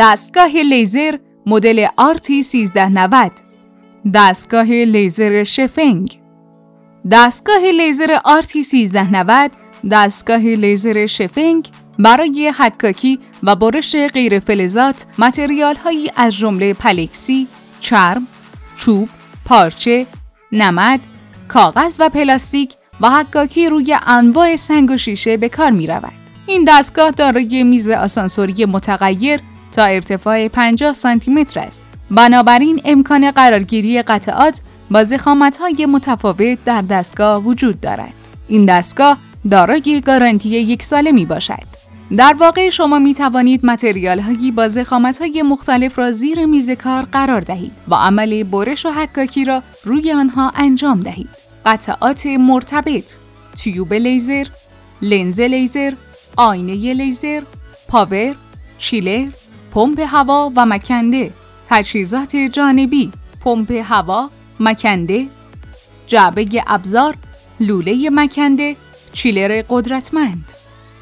دستگاه لیزر مدل RT 1390 دستگاه لیزر شفنگ دستگاه لیزر RT 1390 دستگاه لیزر شفنگ برای حکاکی و برش غیر فلزات متریال هایی از جمله پلکسی، چرم، چوب، پارچه، نمد، کاغذ و پلاستیک و حکاکی روی انواع سنگ و شیشه به کار می رود. این دستگاه دارای میز آسانسوری متغیر تا ارتفاع 50 سانتی متر است. بنابراین امکان قرارگیری قطعات با های متفاوت در دستگاه وجود دارد. این دستگاه دارای گارانتی یک ساله می باشد. در واقع شما می توانید متریال هایی با زخامت های مختلف را زیر میز کار قرار دهید و عمل برش و حکاکی را روی آنها انجام دهید. قطعات مرتبط تیوب لیزر، لنز لیزر، آینه لیزر، پاور، چیلر، پمپ هوا و مکنده، تجهیزات جانبی، پمپ هوا، مکنده، جعبه ابزار، لوله مکنده، چیلر قدرتمند.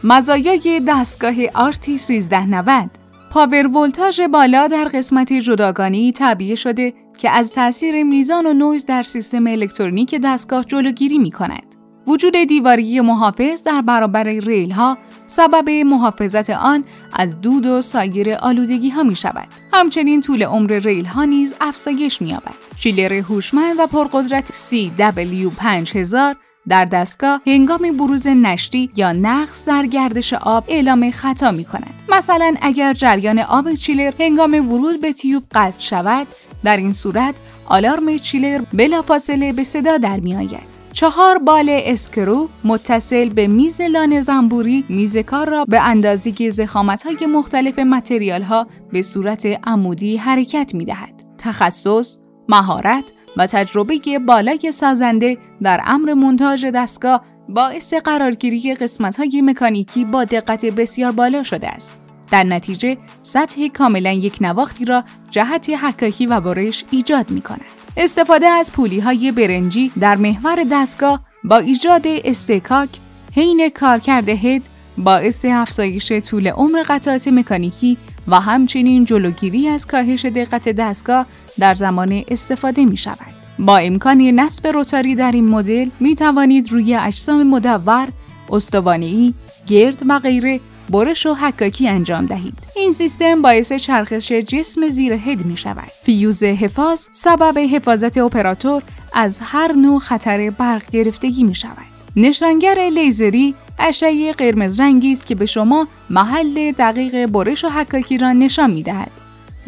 مزایای دستگاه RT 1390 پاور ولتاژ بالا در قسمت جداگانه تعبیه شده که از تاثیر میزان و نویز در سیستم الکترونیک دستگاه جلوگیری می کند. وجود دیواری محافظ در برابر ریل ها سبب محافظت آن از دود و سایر آلودگی ها می شود. همچنین طول عمر ریل ها نیز افزایش می یابد. چیلر هوشمند و پرقدرت CW5000 در دستگاه هنگام بروز نشتی یا نقص در گردش آب اعلام خطا می کند. مثلا اگر جریان آب چیلر هنگام ورود به تیوب قطع شود در این صورت آلارم چیلر بلافاصله به صدا در می آید. چهار بال اسکرو متصل به میز لانه زنبوری میز کار را به اندازه زخامت های مختلف متریال ها به صورت عمودی حرکت می دهد. تخصص، مهارت و تجربه بالای سازنده در امر مونتاژ دستگاه باعث قرارگیری قسمت های مکانیکی با دقت بسیار بالا شده است. در نتیجه سطح کاملا یک نواختی را جهت حکاکی و برش ایجاد می کند. استفاده از پولی های برنجی در محور دستگاه با ایجاد استکاک حین کارکرد هد باعث افزایش طول عمر قطعات مکانیکی و همچنین جلوگیری از کاهش دقت دستگاه در زمان استفاده می شود. با امکان نصب روتاری در این مدل می توانید روی اجسام مدور، استوانه‌ای، گرد و غیره برش و حکاکی انجام دهید. این سیستم باعث چرخش جسم زیر هد می شود. فیوز حفاظ سبب حفاظت اپراتور از هر نوع خطر برق گرفتگی می شود. نشانگر لیزری اشعه قرمز رنگی است که به شما محل دقیق برش و حکاکی را نشان می دهد.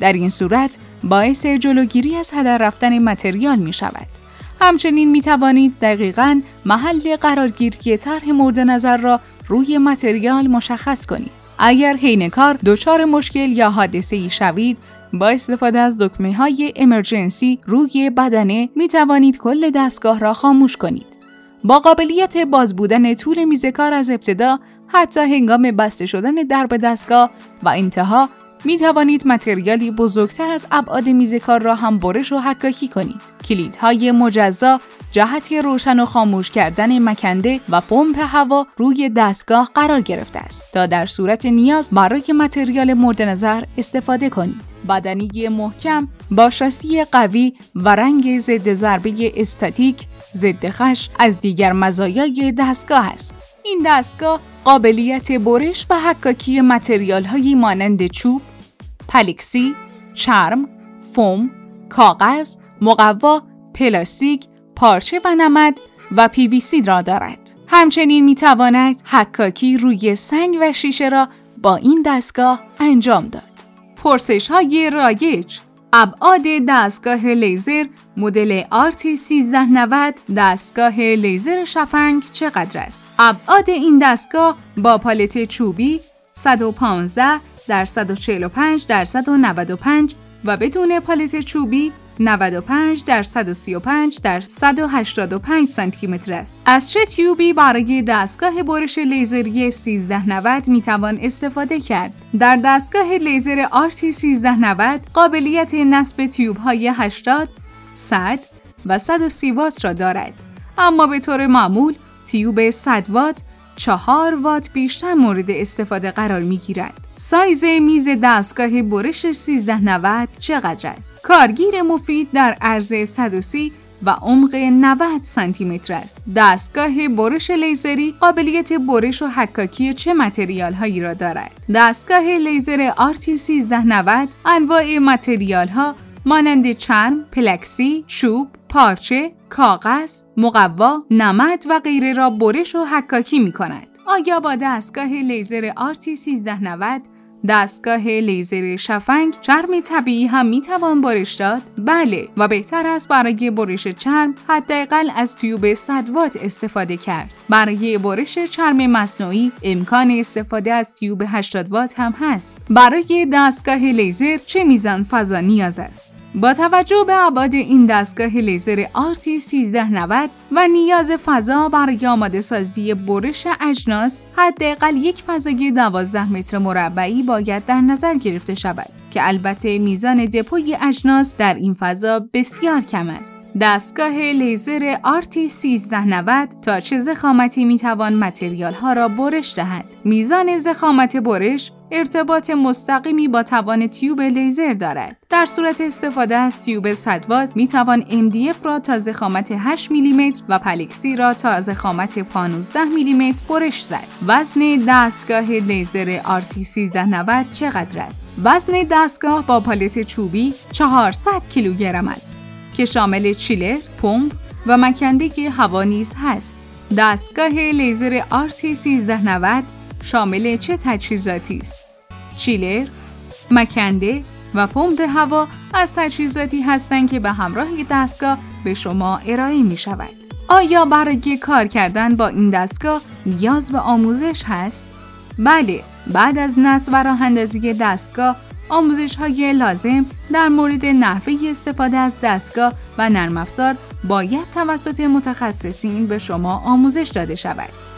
در این صورت باعث جلوگیری از هدر رفتن متریال می شود. همچنین می توانید دقیقا محل قرارگیری طرح مورد نظر را روی متریال مشخص کنید. اگر حین کار دچار مشکل یا حادثه ای شوید با استفاده از دکمه های امرجنسی روی بدنه می توانید کل دستگاه را خاموش کنید. با قابلیت باز بودن طول میز کار از ابتدا حتی هنگام بسته شدن درب دستگاه و انتها می توانید متریالی بزرگتر از ابعاد میز کار را هم برش و حکاکی کنید. کلیدهای مجزا جهت روشن و خاموش کردن مکنده و پمپ هوا روی دستگاه قرار گرفته است تا در صورت نیاز برای متریال مورد نظر استفاده کنید. بدنی محکم با شاستی قوی و رنگ ضد ضربه استاتیک ضد خش از دیگر مزایای دستگاه است. این دستگاه قابلیت برش و حکاکی متریال هایی مانند چوب، پلیکسی، چرم، فوم، کاغذ، مقوا، پلاستیک، پارچه و نمد و پیویسی را دارد. همچنین می تواند حکاکی روی سنگ و شیشه را با این دستگاه انجام داد. پرسش های رایج ابعاد دستگاه لیزر مدل RT1390 دستگاه لیزر شفنگ چقدر است؟ ابعاد این دستگاه با پالت چوبی 115 در 145 در 195 و بدون پالت چوبی 95 در 135 در 185 سانتی متر است. از چه تیوبی برای دستگاه برش لیزری 1390 می توان استفاده کرد؟ در دستگاه لیزر RT 1390 قابلیت نصب تیوب های 80 100 و 130 وات را دارد اما به طور معمول tube 100 وات چهار وات بیشتر مورد استفاده قرار می گیرد. سایز میز دستگاه برش 1390 چقدر است؟ کارگیر مفید در عرض 130 و عمق 90 سانتی متر است. دستگاه برش لیزری قابلیت برش و حکاکی چه material هایی را دارد؟ دستگاه لیزر RT1390 انواع material ها مانند چرم، پلکسی، چوب، پارچه، کاغذ، مقوا، نمد و غیره را برش و حکاکی می کند. آیا با دستگاه لیزر RT1390 دستگاه لیزر شفنگ چرم طبیعی هم می‌توان برش داد؟ بله و بهتر است برای برش چرم حداقل از تیوب 100 وات استفاده کرد. برای برش چرم مصنوعی امکان استفاده از تیوب 80 وات هم هست. برای دستگاه لیزر چه میزان فضا نیاز است؟ با توجه به ابعاد این دستگاه لیزر RT1390 و نیاز فضا برای آماده سازی برش اجناس حداقل یک فضای 12 متر مربعی باید در نظر گرفته شود. که البته میزان دپوی اجناس در این فضا بسیار کم است. دستگاه لیزر RT1390 تا چه زخامتی می‌توان متریال ها را برش دهد. میزان زخامت برش ارتباط مستقیمی با توان تیوب لیزر دارد. در صورت استفاده از تیوب 100 وات می توان MDF را تا زخامت 8 میلیمتر و پلکسی را تا زخامت 15 میلیمتر برش زد. وزن دستگاه لیزر RT1390 چقدر است؟ وزن دستگاه با پالت چوبی 400 کیلوگرم است که شامل چیلر، پمپ و مکنده هوا نیز هست. دستگاه لیزر RT1390 شامل چه تجهیزاتی است؟ چیلر، مکنده و پمپ هوا از تجهیزاتی هستند که به همراه دستگاه به شما ارائه می شود. آیا برای کار کردن با این دستگاه نیاز به آموزش هست؟ بله، بعد از نصب و راه اندازی دستگاه آموزش های لازم در مورد نحوه استفاده از دستگاه و نرم افزار باید توسط متخصصین به شما آموزش داده شود.